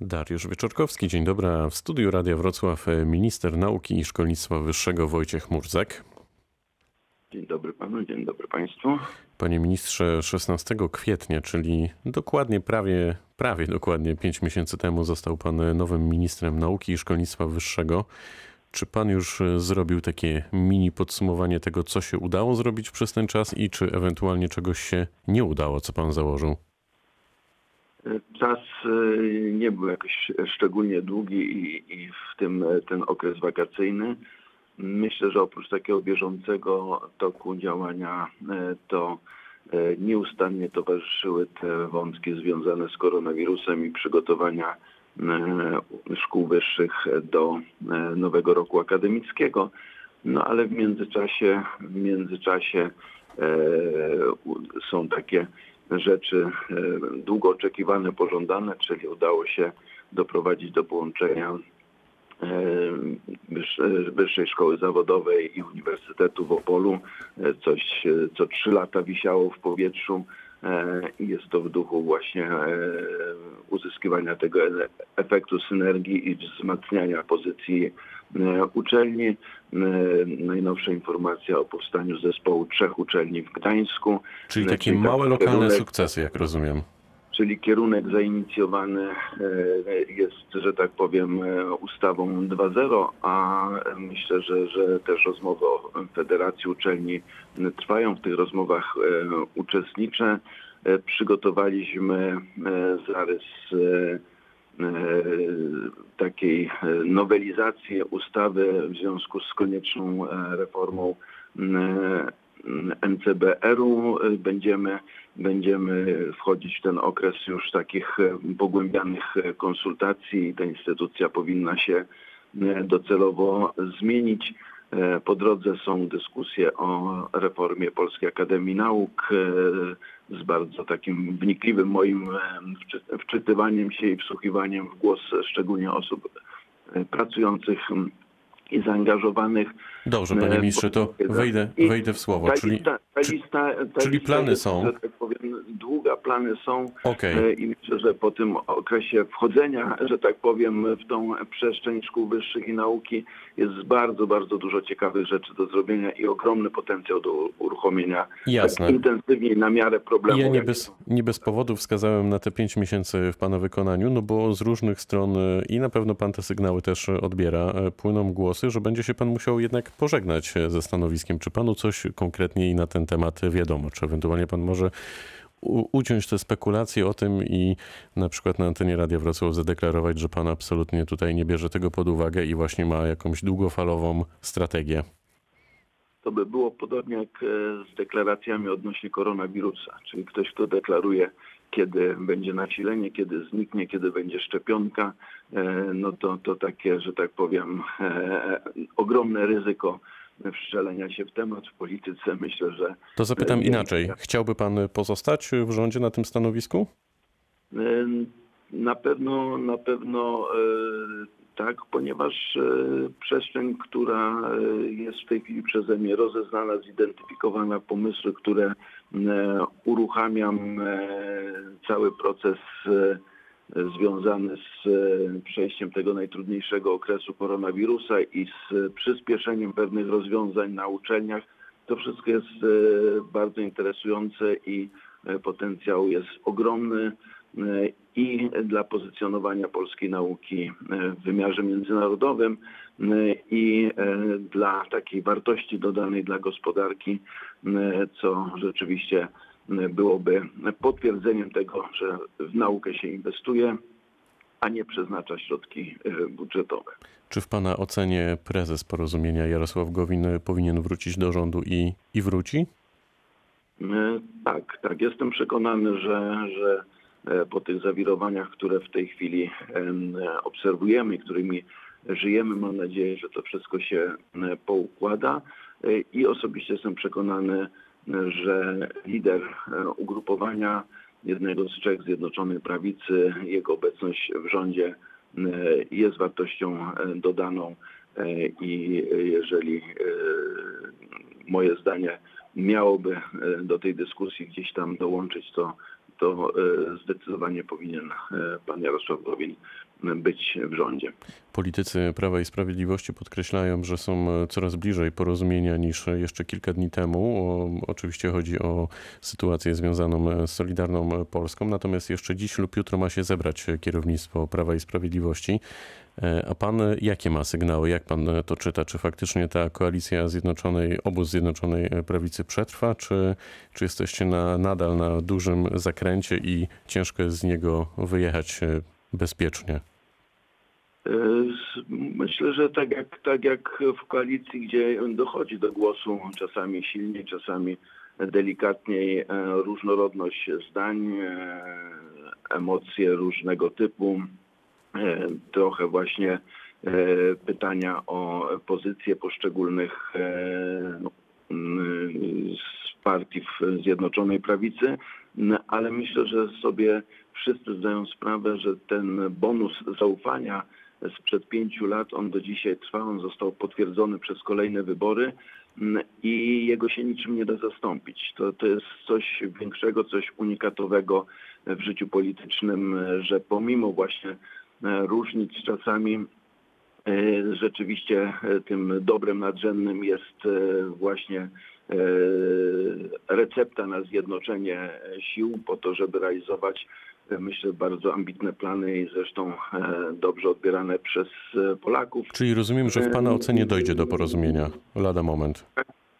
Dariusz Wieczorkowski, dzień dobry. W studiu Radia Wrocław e, minister nauki i szkolnictwa wyższego Wojciech Murzek. Dzień dobry panu, dzień dobry państwu. Panie ministrze, 16 kwietnia, czyli dokładnie prawie, prawie dokładnie 5 miesięcy temu został pan nowym ministrem nauki i szkolnictwa wyższego. Czy pan już e, zrobił takie mini podsumowanie tego, co się udało zrobić przez ten czas i czy ewentualnie czegoś się nie udało, co pan założył? Czas y, nie był jakoś szczególnie długi i, i w tym e, ten okres wakacyjny. Myślę, że oprócz takiego bieżącego toku działania e, to e, nieustannie towarzyszyły te wątki związane z koronawirusem i przygotowania szkół wyższych do nowego roku akademickiego. No ale w międzyczasie, w międzyczasie są takie rzeczy e, długo oczekiwane, pożądane, czyli udało się doprowadzić do połączenia e, Wyższej Szkoły Zawodowej i Uniwersytetu w Opolu. E, coś, co trzy lata wisiało w powietrzu i jest to w duchu właśnie uzyskiwania tego efektu synergii i wzmacniania pozycji E, uczelni. E, najnowsza informacja o powstaniu zespołu trzech uczelni w Gdańsku. Czyli e, takie małe lokalne kierunek, sukcesy, jak rozumiem. Czyli kierunek zainicjowany jest, że tak powiem, ustawą 2.0, a myślę, że, że też rozmowy o Federacji Uczelni trwają. W tych rozmowach uczestniczę. Przygotowaliśmy zarys E, takiej e, nowelizacji ustawy w związku z konieczną e, reformą NCBR-u. Będziemy, będziemy wchodzić w ten okres już takich pogłębianych konsultacji i ta instytucja powinna się docelowo zmienić. Po drodze są dyskusje o reformie Polskiej Akademii Nauk z bardzo takim wnikliwym moim wczytywaniem się i wsłuchiwaniem w głos szczególnie osób pracujących i zaangażowanych. Dobrze, panie ministrze, to wejdę, wejdę w słowo. Ta czyli, lista, ta lista, ta czyli lista plany jest, są. Że tak powiem, długa, plany są okay. i myślę, że po tym okresie wchodzenia, że tak powiem, w tą przestrzeń szkół wyższych i nauki jest bardzo, bardzo dużo ciekawych rzeczy do zrobienia i ogromny potencjał do uruchomienia Jasne. tak intensywniej na miarę problemu. Ja nie bez, nie bez powodu wskazałem na te pięć miesięcy w pana wykonaniu, no bo z różnych stron i na pewno pan te sygnały też odbiera, płyną głosy, że będzie się pan musiał jednak pożegnać ze stanowiskiem. Czy panu coś konkretniej na ten temat wiadomo? Czy ewentualnie pan może uciąć te spekulacje o tym i na przykład na antenie Radia Wrocław zadeklarować, że pan absolutnie tutaj nie bierze tego pod uwagę i właśnie ma jakąś długofalową strategię? To by było podobnie jak e, z deklaracjami odnośnie koronawirusa, czyli ktoś, kto deklaruje, kiedy będzie nasilenie, kiedy zniknie, kiedy będzie szczepionka, no to, to takie, że tak powiem, e, ogromne ryzyko wszczelenia się w temat w polityce. Myślę, że. To zapytam inaczej. Chciałby pan pozostać w rządzie na tym stanowisku? Na pewno, na pewno tak, ponieważ przestrzeń, która jest w tej chwili przeze mnie rozeznana, zidentyfikowana, pomysły, które uruchamiam, cały proces związany z e, przejściem tego najtrudniejszego okresu koronawirusa i z przyspieszeniem pewnych rozwiązań na uczelniach. To wszystko jest e, bardzo interesujące i e, potencjał jest ogromny i dla pozycjonowania polskiej nauki w wymiarze międzynarodowym i dla takiej wartości dodanej dla gospodarki, co rzeczywiście byłoby potwierdzeniem tego, że w naukę się inwestuje, a nie przeznacza środki e, budżetowe. Czy w Pana ocenie prezes porozumienia Jarosław Gowin powinien wrócić do rządu i, i wróci? E, tak, tak. Jestem przekonany, że, że e, po tych zawirowaniach, które w tej chwili obserwujemy którymi żyjemy, mam nadzieję, że to wszystko się poukłada i osobiście jestem przekonany, że lider e, ugrupowania jednego z trzech Zjednoczonej Prawicy, jego obecność w rządzie e, jest wartością e, dodaną i jeżeli moje zdanie miałoby do tej dyskusji gdzieś tam dołączyć, to to zdecydowanie powinien pan Jarosław Gowin być w rządzie. Politycy Prawa i Sprawiedliwości podkreślają, że są coraz bliżej porozumienia niż jeszcze kilka dni temu. Oczywiście chodzi o sytuację związaną z Solidarną Polską, natomiast jeszcze dziś lub jutro ma się zebrać kierownictwo Prawa i Sprawiedliwości. A pan jakie ma sygnały? Jak pan to czyta? Czy faktycznie ta koalicja Zjednoczonej, obóz Zjednoczonej Prawicy przetrwa, czy, czy jesteście na, nadal na dużym zakręcie i ciężko jest z niego wyjechać bezpiecznie? Myślę, że tak jak, tak jak w koalicji, gdzie dochodzi do głosu czasami silniej, czasami delikatniej, różnorodność zdań, emocje różnego typu, trochę właśnie pytania o pozycje poszczególnych z partii w Zjednoczonej Prawicy, ale myślę, że sobie wszyscy zdają sprawę, że ten bonus zaufania sprzed pięciu lat, on do dzisiaj trwa, on został potwierdzony przez kolejne wybory i jego się niczym nie da zastąpić. To, to jest coś większego, coś unikatowego w życiu politycznym, że pomimo właśnie różnic czasami rzeczywiście tym dobrem nadrzędnym jest właśnie recepta na zjednoczenie sił po to, żeby realizować myślę bardzo ambitne plany i zresztą dobrze odbierane przez Polaków. Czyli rozumiem, że w Pana ocenie dojdzie do porozumienia lada moment.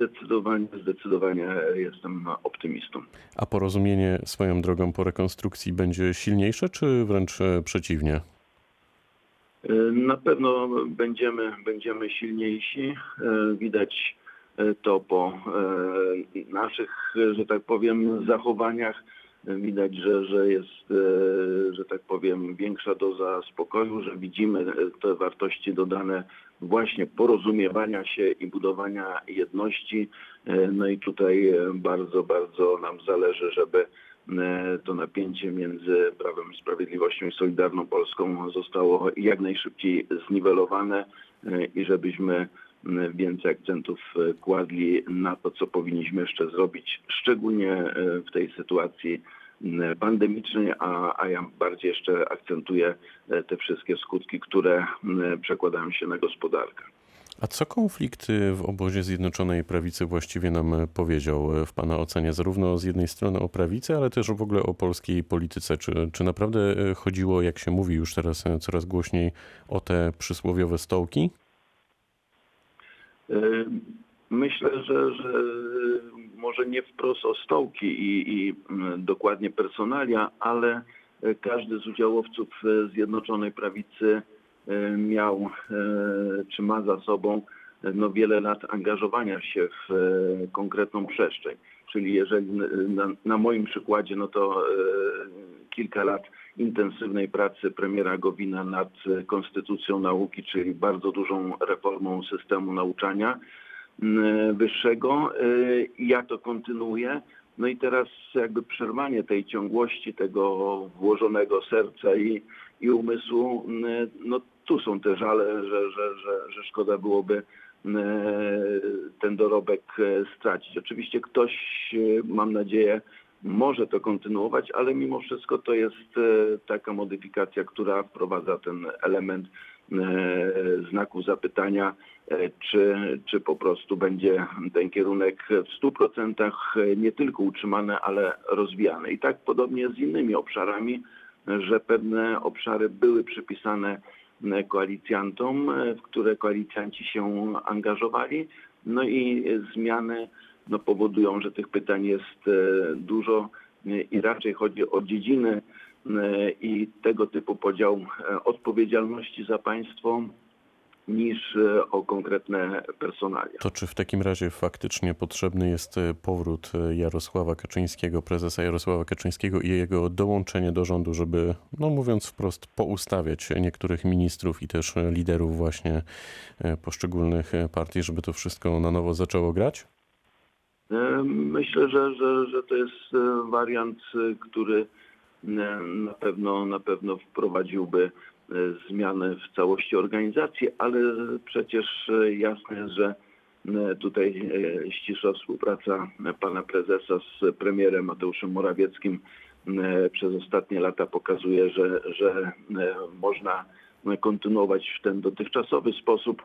Zdecydowanie, zdecydowanie jestem optymistą. A porozumienie swoją drogą po rekonstrukcji będzie silniejsze, czy wręcz przeciwnie? Na pewno będziemy, będziemy silniejsi. Widać to po naszych, że tak powiem, zachowaniach. Widać, że, że jest, że tak powiem, większa doza spokoju, że widzimy te wartości dodane właśnie porozumiewania się i budowania jedności. No i tutaj bardzo, bardzo nam zależy, żeby to napięcie między Prawem i Sprawiedliwością i Solidarną Polską zostało jak najszybciej zniwelowane i żebyśmy więcej akcentów kładli na to, co powinniśmy jeszcze zrobić, szczególnie w tej sytuacji pandemicznej, a, a ja bardziej jeszcze akcentuję te wszystkie skutki, które przekładają się na gospodarkę. A co konflikt w obozie Zjednoczonej Prawicy właściwie nam powiedział w Pana ocenie, zarówno z jednej strony o prawicy, ale też w ogóle o polskiej polityce? Czy, czy naprawdę chodziło, jak się mówi już teraz coraz głośniej, o te przysłowiowe stołki? Myślę, że, że może nie wprost o stołki i, i dokładnie personalia, ale każdy z udziałowców Zjednoczonej Prawicy miał czy ma za sobą no, wiele lat angażowania się w konkretną przestrzeń. Czyli jeżeli na, na moim przykładzie, no to kilka lat intensywnej pracy premiera Gowina nad konstytucją nauki, czyli bardzo dużą reformą systemu nauczania wyższego. Ja to kontynuuję. No i teraz jakby przerwanie tej ciągłości, tego włożonego serca i, i umysłu, no tu są te żale, że, że, że, że szkoda byłoby ten dorobek stracić. Oczywiście ktoś, mam nadzieję, może to kontynuować, ale mimo wszystko to jest taka modyfikacja, która wprowadza ten element znaku zapytania, czy, czy po prostu będzie ten kierunek w 100% nie tylko utrzymany, ale rozwijany. I tak podobnie z innymi obszarami, że pewne obszary były przypisane koalicjantom, w które koalicjanci się angażowali. No i zmiany no, powodują, że tych pytań jest dużo i raczej chodzi o dziedziny i tego typu podział odpowiedzialności za państwo niż o konkretne personalia. To czy w takim razie faktycznie potrzebny jest powrót Jarosława Kaczyńskiego, prezesa Jarosława Kaczyńskiego i jego dołączenie do rządu, żeby, no mówiąc wprost, poustawiać niektórych ministrów i też liderów właśnie poszczególnych partii, żeby to wszystko na nowo zaczęło grać? Myślę, że, że, że to jest wariant, który na pewno, na pewno wprowadziłby zmiany w całości organizacji, ale przecież jasne jest, że tutaj ścisła współpraca pana prezesa z premierem Mateuszem Morawieckim e, przez ostatnie lata pokazuje, że, że e, można kontynuować w ten dotychczasowy sposób.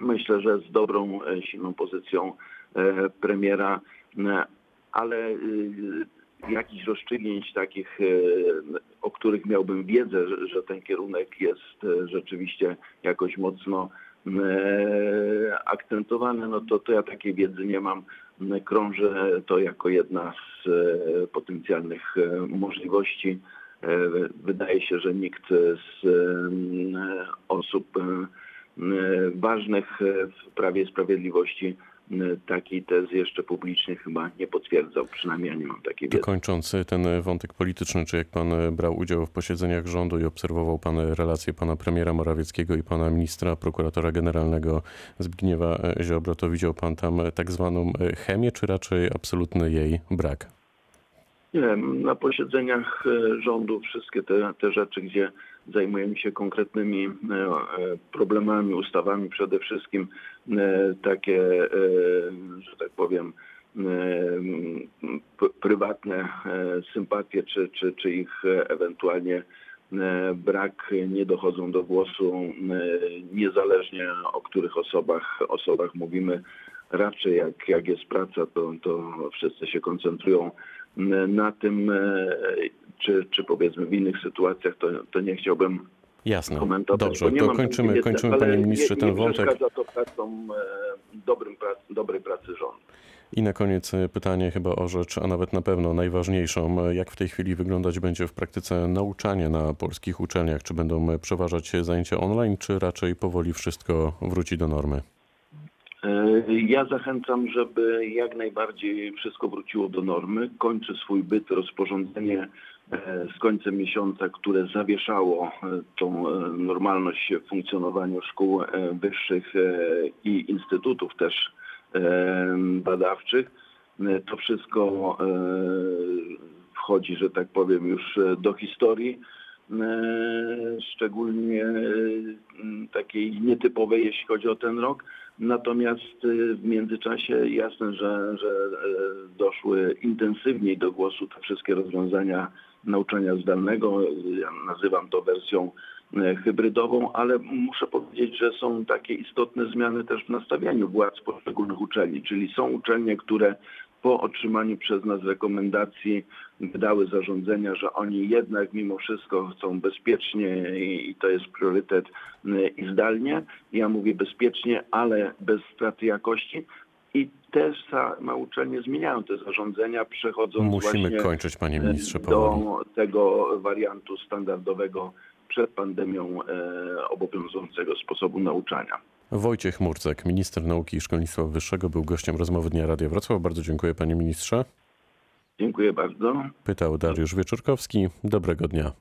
Myślę, że z dobrą, e, silną pozycją e, premiera, e, ale jakichś rozstrzygnięć takich, e, o których miałbym wiedzę, że, ten kierunek jest e, rzeczywiście jakoś mocno e, akcentowany, no to, to ja takiej wiedzy nie mam. Krążę to jako jedna z potencjalnych możliwości. Wydaje się, że nikt z osób ważnych w Prawie Sprawiedliwości takiej tezy jeszcze publicznie chyba nie potwierdzał. Przynajmniej ja nie mam takiej wiedzy. Dokończąc ten wątek polityczny, czy jak pan e, brał udział w posiedzeniach rządu i obserwował pan relacje pana premiera Morawieckiego i pana ministra prokuratora generalnego Zbigniewa e, Ziobro, to widział pan tam tak zwaną e, chemię, czy raczej absolutny jej brak? Nie, na posiedzeniach e, rządu wszystkie te, te rzeczy, gdzie zajmujemy się konkretnymi e, e, problemami, ustawami przede wszystkim, e, takie, e, że tak powiem, e, prywatne e, sympatie, czy, czy, czy ich e, ewentualnie e, brak nie dochodzą do głosu, e, niezależnie o których osobach, osobach mówimy. Raczej jak, jak jest praca, to, to wszyscy się koncentrują na tym, e, czy, czy powiedzmy w innych sytuacjach, to, to nie chciałbym Jasne. komentować. Dobrze, nie to kończymy, wiedzy, kończymy panie ministrze nie, ten nie wątek. przeszkadza to pracą, e, dobrym prac, dobrej pracy rządu. I na koniec e, pytanie chyba o rzecz, a nawet na pewno najważniejszą. Jak w tej chwili wyglądać będzie w praktyce nauczanie na polskich uczelniach? Czy będą przeważać zajęcia online, czy raczej powoli wszystko wróci do normy? E, Ja zachęcam, żeby jak najbardziej wszystko wróciło do normy. Kończy swój byt rozporządzenie e, z końcem miesiąca, które zawieszało e, tą e, normalność w funkcjonowaniu szkół e, wyższych e, i instytutów też e, badawczych. E, To wszystko e, wchodzi, że tak powiem, już e, do historii. E, Szczególnie e, takiej nietypowej, jeśli chodzi o ten rok. Natomiast y, w międzyczasie jasne, że, że e, doszły intensywniej do głosu te wszystkie rozwiązania nauczania zdalnego. Ja nazywam to wersją e, hybrydową, ale muszę powiedzieć, że są takie istotne zmiany też w nastawieniu władz poszczególnych uczelni, czyli są uczelnie, które po otrzymaniu przez nas rekomendacji wydały zarządzenia, że oni jednak mimo wszystko chcą bezpiecznie i, to jest priorytet y, i zdalnie. Ja mówię bezpiecznie, ale bez straty jakości. I też same uczelnie zmieniają te zarządzenia, przechodząc Musimy właśnie kończyć, panie ministrze, powoli. do tego wariantu standardowego przed pandemią e, obowiązującego sposobu nauczania. Wojciech Murcek, minister nauki i szkolnictwa wyższego, był gościem rozmowy Dnia Radia Wrocław. Bardzo dziękuję, panie ministrze. Dziękuję bardzo. Pytał Dariusz Wieczorkowski. Dobrego dnia.